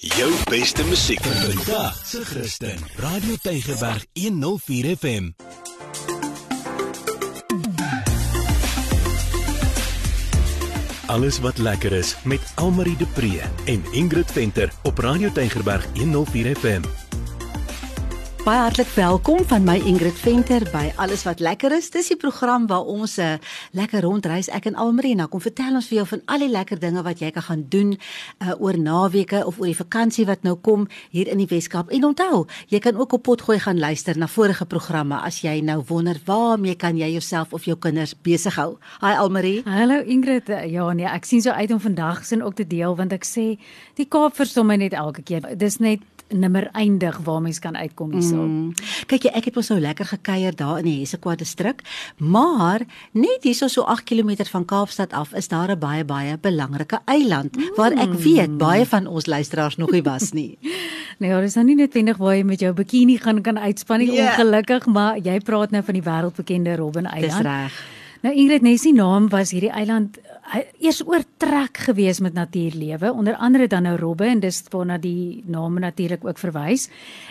Jou beste musiek vandag se Christen. Radio Tygerberg 104 FM. Alles wat lekker is met Almarie de Pre en Ingrid Venter op Radio Tygerberg 104 FM. Baie hartlik welkom van my Ingrid Venter by Alles wat lekker is. Dis die program waar ons 'n uh, lekker rondreis ek en Almarie na kom vertel ons vir jou van al die lekker dinge wat jy kan gaan doen uh, oor naweke of oor die vakansie wat nou kom hier in die Weskaap. En onthou, jy kan ook op potgooi gaan luister na vorige programme as jy nou wonder waarmee kan jy jouself of jou kinders besig hou. Hi Almarie. Hallo Ingrid. Ja nee, ek sien so uit om vandag sin ook te deel want ek sê die Kaap verstom my net elke keer. Dis net nimmer eindig waar mens kan uitkom hierso. Mm. Kyk jy, ek het mos nou lekker gekuier daar in die Hessequa distrik, maar net hierso so 8 km van Kaapstad af is daar 'n baie baie belangrike eiland mm. waar ek weet baie van ons luisteraars nog nie was nie. nou ja, dis nou nie noodwendig waar jy met jou bikini gaan kan uitspan nie yeah. ongelukkig, maar jy praat nou van die wêreldbekende Robben Eiland. Dis reg. Nou Ingrid Nessie naam was hierdie eiland eers oortrek gewees met natuurlewe, onder andere dan nou robbe en dis waarna die name natuurlik ook verwys.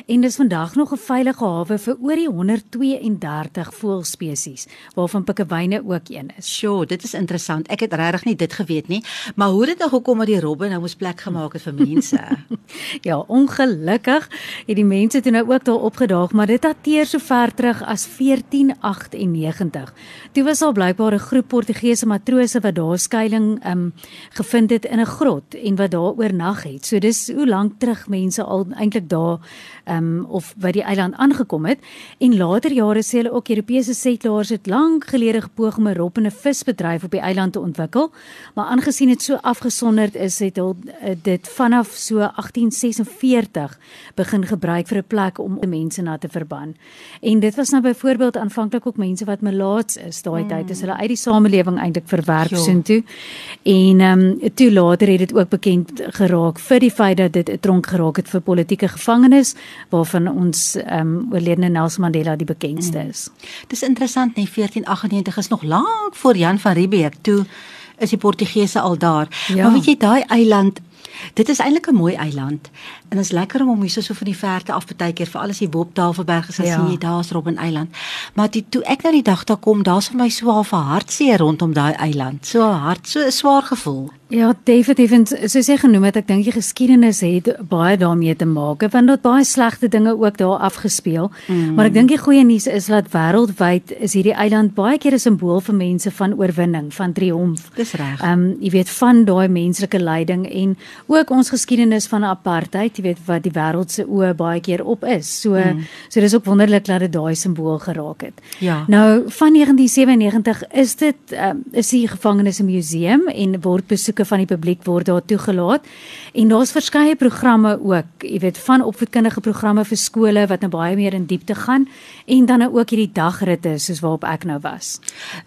En dis vandag nog 'n veilige hawe vir oor die 132 voëlspesies, waarvan pikkewyne ook een is. Sjoe, dit is interessant. Ek het regtig nie dit geweet nie, maar hoe het dit nou gekom dat die robbe nou moes plek gemaak het vir mense? ja, ongelukkig het die mense toe nou ook daar opgedaag, maar dit dateer so ver terug as 1498. Toe was al blykbaar 'n groep Portugese matrose wat daar skuilings um gevind het in 'n grot en wat daar oornag het. So dis hoe lank terug mense al eintlik daar um of by die eiland aangekom het en later jare sê hulle ook Europese settlers het lank gelede gepoog om 'n rop en 'n visbedryf op die eiland te ontwikkel, maar aangesien dit so afgesonderd is, het hulle uh, dit vanaf so 1846 begin gebruik vir 'n plek om mense na te verban. En dit was nou byvoorbeeld aanvanklik ook mense wat melaats is daai mm. Tyd, is hulle uit die samelewing eintlik verwerp soontoe. En ehm um, toe later het dit ook bekend geraak vir die feit dat dit 'n tronk geraak het vir politieke gevangenes waarvan ons ehm um, oorledene Nelson Mandela die bekendste mm. is. Mm. Dis interessant, nee 1498 is nog lank voor Jan van Riebeeck toe is die Portugese al daar. Ja. Maar weet jy daai eiland Dit is eintlik 'n mooi eiland en dit is lekker om om hier so van die verte af baie keer vir alles hier bo op Tafelberg as ja. jy daar's Robben Eiland. Maar die, toe ek nou die dag daar kom, daar's vir my so 'n hartseer rondom daai eiland. So hart, so 'n swaar gevoel. Ja, definitief en soos jy genoem het, ek dink die geskiedenis het baie daarmee te maak want dit baie slegte dinge ook daar afgespeel. Mm. Maar ek dink die goeie nuus is dat wêreldwyd is hierdie eiland baie keer 'n simbool vir mense van oorwinning, van triomf. Dis reg. Ehm um, jy weet van daai menslike lyding en ook ons geskiedenis van apartheid, jy weet wat die wêreld se oë baie keer op is. So mm. so dis ook wonderlik dat dit daai simbool geraak het. Ja. Nou van 1997 is dit um, is die gevangenis 'n museum en word besoeke van die publiek word daar toegelaat. En daar's verskeie programme ook, jy weet van opvoedkundige programme vir skole wat nou baie meer in diepte gaan en dan nou ook hierdie dagritte soos waarop ek nou was.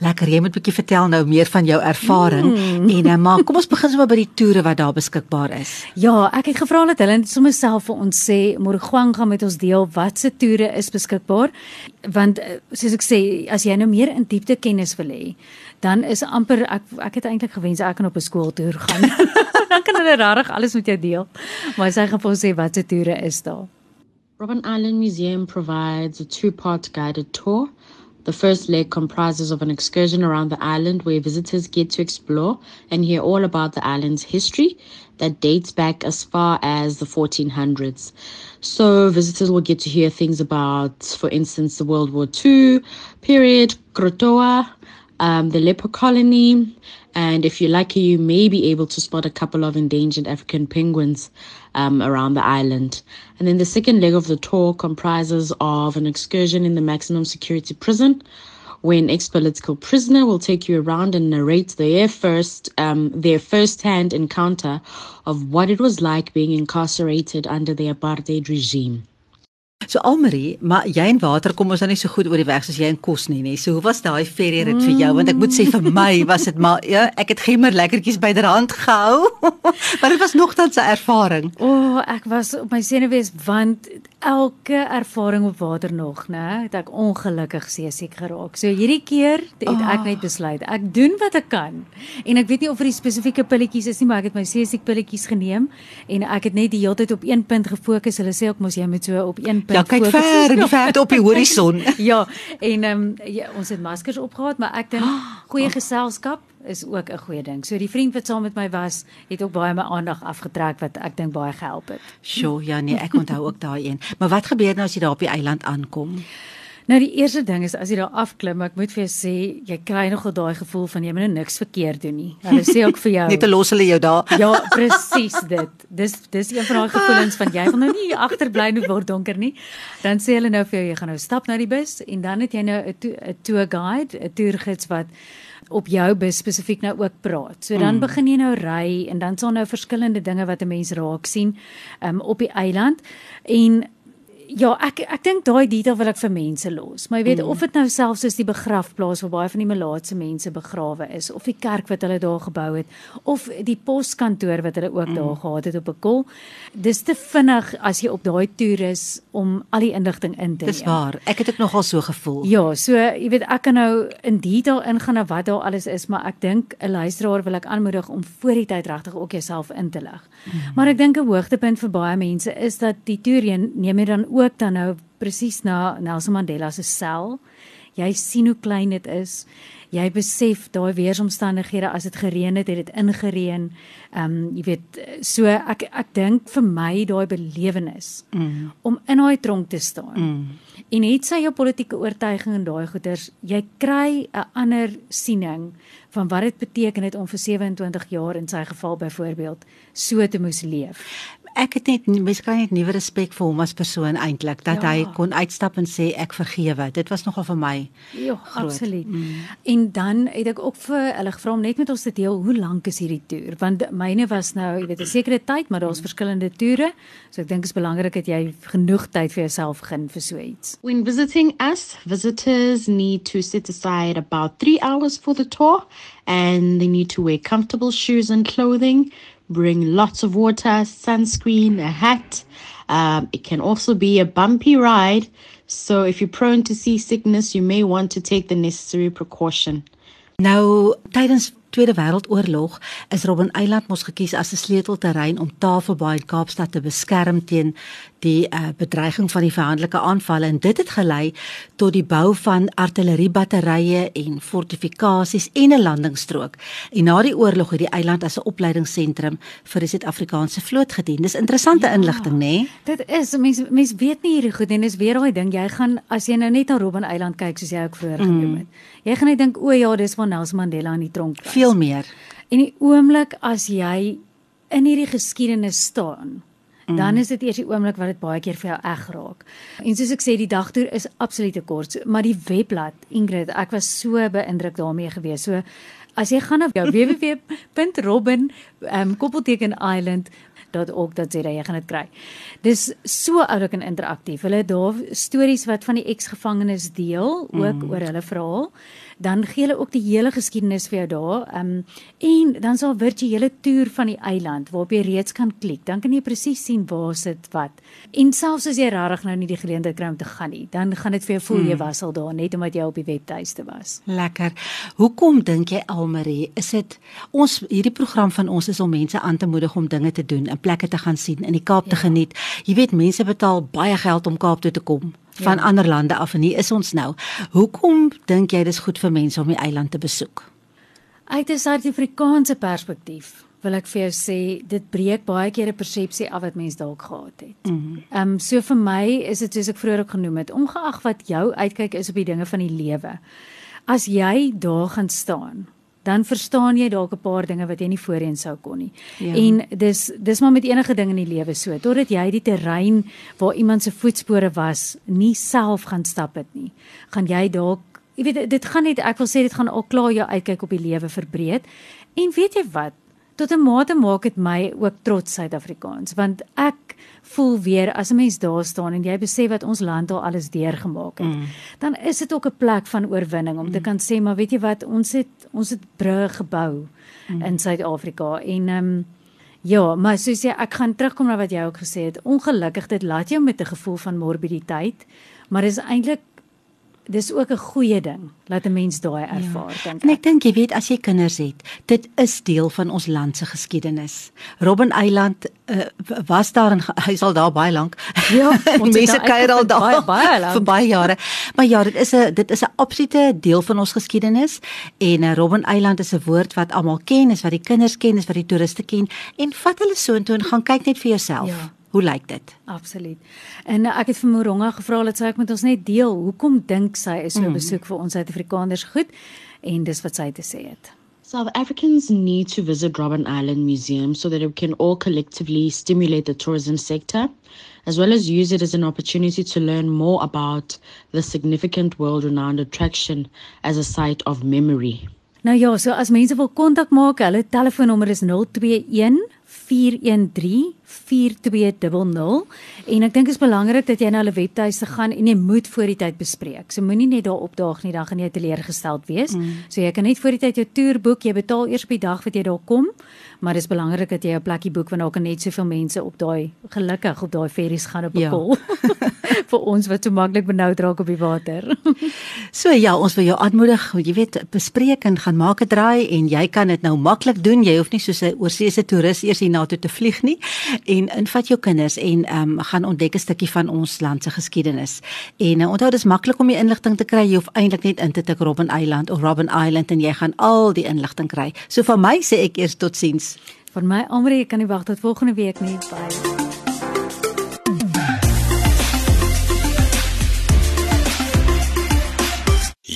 Lekker, jy moet 'n bietjie vertel nou meer van jou ervaring mm. en uh, maar kom ons begin sommer by die toere wat daar beskikbaar is. Ja, ek het gevra dat hulle sommer self vir ons sê Morgwang gaan met ons deel wat se toere is beskikbaar want eh, soos ek sê as jy nou meer in diepte kennis wil hê dan is amper ek ek het eintlik gewens ek kan op 'n skooltoer gaan. Dan kan hulle regtig alles met jou deel. Maar sy gaan vir ons sê wat se toere is daar. Robben Island Museum provides a two-part guided tour. The first leg comprises of an excursion around the island where visitors get to explore and hear all about the island's history that dates back as far as the 1400s. So visitors will get to hear things about, for instance, the World War II period, Krotoa, um, the leper colony, and if you're lucky, you may be able to spot a couple of endangered African penguins um, around the island. And then the second leg of the tour comprises of an excursion in the maximum security prison, where an ex-political prisoner will take you around and narrate their first um, their first-hand encounter of what it was like being incarcerated under the apartheid regime. So Almarie, maar jy en water kom ons dan nie so goed oor die weg soos jy en kos nie, nê. So hoe was daai ferry rit vir jou? Want ek moet sê vir my was dit maar ja, ek het gemmer lekkertjies byderhand gehou. maar dit was nogtans 'n ervaring. O, oh, ek was op my senuwees want elke ervaring op water nog, né, het ek ongelukkig seesiek geraak. So hierdie keer het ek Ah. net besluit ek doen wat ek kan. En ek weet nie of vir die spesifieke pilletjies is nie, maar ek het my seesiek pilletjies geneem en ek het net die hele tyd op een punt gefokus. Hulle sê ook mos jy moet so op een punt Ja, kyk fokus. ver, die ver op die horison. ja, en ehm um, ja, ons het maskers opgehad, maar ek dink goeie geselskap is ook 'n goeie ding. So die vriend wat saam met my was, het ook baie my aandag afgetrek wat ek dink baie gehelp het. Sjoe, ja nee, ek onthou ook daai een. Maar wat gebeur nou as jy daar op die eiland aankom? Nou die eerste ding is as jy daar afklim, ek moet vir jou sê, jy kry nogal daai gevoel van jy moet nou niks verkeerd doen nie. Hulle sê ook vir jou. Net te los hulle jou daar. Ja, presies dit. Dis dis een van daai gevoelens van jy wil nou nie agterbly nie word donker nie. Dan sê hulle nou vir jou jy gaan nou stap na die bus en dan het jy nou 'n to- 'n tour guide, 'n toergids wat op jou bus spesifiek nou ook praat. So dan mm. begin jy nou ry en dan sal nou verskillende dinge wat 'n mens raak sien um, op die eiland en Ja, ek ek dink daai detail wil ek vir mense los. Maar jy weet mm. of dit nou selfs is die begrafplaas waar baie van die melaatse mense begrawe is of die kerk wat hulle daar gebou het of die poskantoor wat hulle ook mm. daar gehad het op 'n kol. Dis te vinnig as jy op daai toer is om al die inligting in te neem. Dis waar. Ek het ook nogal so gevoel. Ja, so jy weet ek kan nou in detail ingaan na wat daar alles is, maar ek dink 'n luisteraar wil ek aanmoedig om voor die tyd regtig ook jouself in te lig. Mm. Maar ek dink 'n hoogtepunt vir baie mense is dat die toer neem jy dan ook dan nou presies na Nelson Mandela se sel. Jy sien hoe klein dit is. Jy besef daai weeromstandighede as dit gereën het, het dit ingereën. Ehm um, jy weet so ek ek dink vir my daai belewenis mm. om in daai tronk te staan. Mm. En het sy jou politieke oortuiging en daai goeters, jy kry 'n ander siening van wat dit beteken het om vir 27 jaar in sy geval byvoorbeeld so te moes leef. Ek het net mens kry net nuwe respek vir hom as persoon eintlik dat Ja. hy kon uitstap en sê ek vergewe. Dit was nogal vir my. Ja, absoluut. Mm. En dan het ek ook vir hulle gevra om net met ons te deel hoe lank is hierdie toer? Want myne was nou, jy weet, 'n sekere tyd, maar daar's verskillende toere. So ek dink dit is belangrik dat jy genoeg tyd vir jouself gun vir so iets. When visiting us, visitors need to set aside about three hours for the tour and they need to wear comfortable shoes and clothing, bring lots of water, sunscreen, a hat. Um, it can also be a bumpy ride, so if you're prone to seasickness, you may want to take the necessary precaution. Nou tydens Tweede Wêreldoorlog is Robben Eiland mos gekies as 'n sleutelterrein om Tafelbaai en Kaapstad te beskerm teen die uh, bedreiging van die vyhandelike aanvalle en dit het gelei tot die bou van artilleriebatterye en fortifikasies en 'n landingsstrook. En na die oorlog het die eiland as 'n opleidingsentrum vir die Suid-Afrikaanse vloot gedien. Dis interessante ja. inligting, né? Nee? Dit is mense mense weet nie hierdie goed en dis weer daai ding jy gaan as jy nou net na Robben Eiland kyk soos jy ook vroeër mm. genoem het. Jy gaan net dink o ja, dis waar Nelson Mandela in die tronk was. Veel meer. En die oomblik as jy in hierdie geskiedenis staan, mm. dan is dit eers die oomblik wat dit baie keer vir jou eg raak. En soos ek sê, die dagtoer is absoluut te kort, maar die webblad Ingrid, ek was so beïndruk daarmee gewees. So as jy gaan na jou www.robin um, koppelteken island dat jy gaan dit kry. Dis so oulik en interaktief. Hulle het daar stories wat van die eksgevangenes deel ook mm. oor hulle verhaal. Dan gee hulle ook die hele geskiedenis vir jou daar. Ehm um, en dan sal virtuele toer van die eiland waarop jy reeds kan klik. Dan kan jy presies sien waar sit wat. En selfs as jy regtig nou nie die geleentheid kry om te gaan nie, dan gaan dit vir jou voel mm. jy was al daar net omdat jy op die webtuiste was. Lekker. Hoekom dink jy Almarie, is dit ons hierdie program van ons is om mense aan te moedig om dinge te doen, in plekke te gaan sien, in die Kaap ja. te geniet. Jy weet mense betaal baie geld om Kaap toe te kom van ja. ander lande af en hier is ons nou. Hoekom dink jy dis goed vir mense om die eiland te besoek? Uit 'n Suid-Afrikaanse perspektief wil ek vir jou sê dit breek baie keer 'n persepsie af wat mense dalk gehad het. Ehm mm um, so vir my is dit soos ek vroeër ook genoem het, ongeag wat jou uitkyk is op die dinge van die lewe. As jy daar gaan staan dan verstaan jy dalk 'n paar dinge wat jy nie voorheen sou kon nie. Ja. En dis dis maar met enige ding in die lewe so. Totdat jy die terrein waar iemand se voetspore was, nie self gaan stap het nie, gaan jy dalk jy weet dit gaan net ek wil sê dit gaan al klaar jou uitkyk op die lewe verbreed. En weet jy wat? Tot 'n mate maak dit my ook trots Suid-Afrikaans want ek voel weer as 'n mens daar staan en jy besef wat ons land al alles deurgemaak het. Mm. Dan is dit ook 'n plek van oorwinning om mm. te kan sê maar weet jy wat ons het ons het brûe gebou mm. in Suid-Afrika en ehm um, Ja, maar soos jy ek gaan terugkom na wat jy ook gesê het. Ongelukkig dit laat jou met 'n gevoel van morbiditeit, maar dis eintlik dis ook 'n goeie ding laat 'n mens daai ervaar ja. dink. En ek dink jy weet as jy kinders het, dit is deel van ons land se geskiedenis. Robben Eiland uh, was daar en hy sal daar baie lank. Ja, ons mense kuier al daar baie, baie lank vir baie jare. Maar ja, dit is 'n dit is 'n absolute deel van ons geskiedenis en uh, Robben Eiland is 'n woord wat almal ken, is wat die kinders ken, is wat die toeriste ken en vat hulle so intoe en gaan kyk net vir jouself. Ja. Hoe lyk dit? Absoluut. En uh, ek het vir Moronga gevra dat sy ek met ons net deel, hoekom dink sy is so 'n mm. besoek vir ons Suid-Afrikaners goed? En dis wat sy te sê het. South Africans need to visit Robben Island Museum so that we can all collectively stimulate the tourism sector, as well as use it as an opportunity to learn more about the significant world renowned attraction as a site of memory. Nou ja, so as mense wil kontak maak, hulle telefoonnommer is 021 413 4200 en ek dink dit is belangrik dat jy na hulle webtuiste gaan en jy moet voor die tyd bespreek. So moenie net daar opdaag nie, dan gaan jy teleurgesteld wees. Mm. So jy kan net voor die tyd jou toer boek, jy betaal eers op die dag wat jy daar kom, maar dit is belangrik dat jy 'n plekkie boek want daar kan net soveel mense op daai gelukkig op daai ferries gaan op 'n ja. kol. vir ons wat so maklik benoud raak op die water. so ja, ons wil jou aanmoedig, jy weet, bespreek en gaan maak 'n draai en jy kan dit nou maklik doen. Jy hoef nie soos 'n oorseese toerist eers hiernatoe te vlieg nie en invat jou kinders en ehm um, gaan ontdek 'n stukkie van ons land se geskiedenis. En uh, onthou dis maklik om die inligting te kry. Jy hoef eintlik net in te tik Robben Island of Robben Island en jy gaan al die inligting kry. So vir my sê ek eers totsiens. Van my Amri, ek kan nie wag tot volgende week nie. Bye.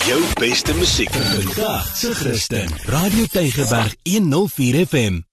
Jou beste musiek vandag se Christen. Radio Tygerberg 104 FM.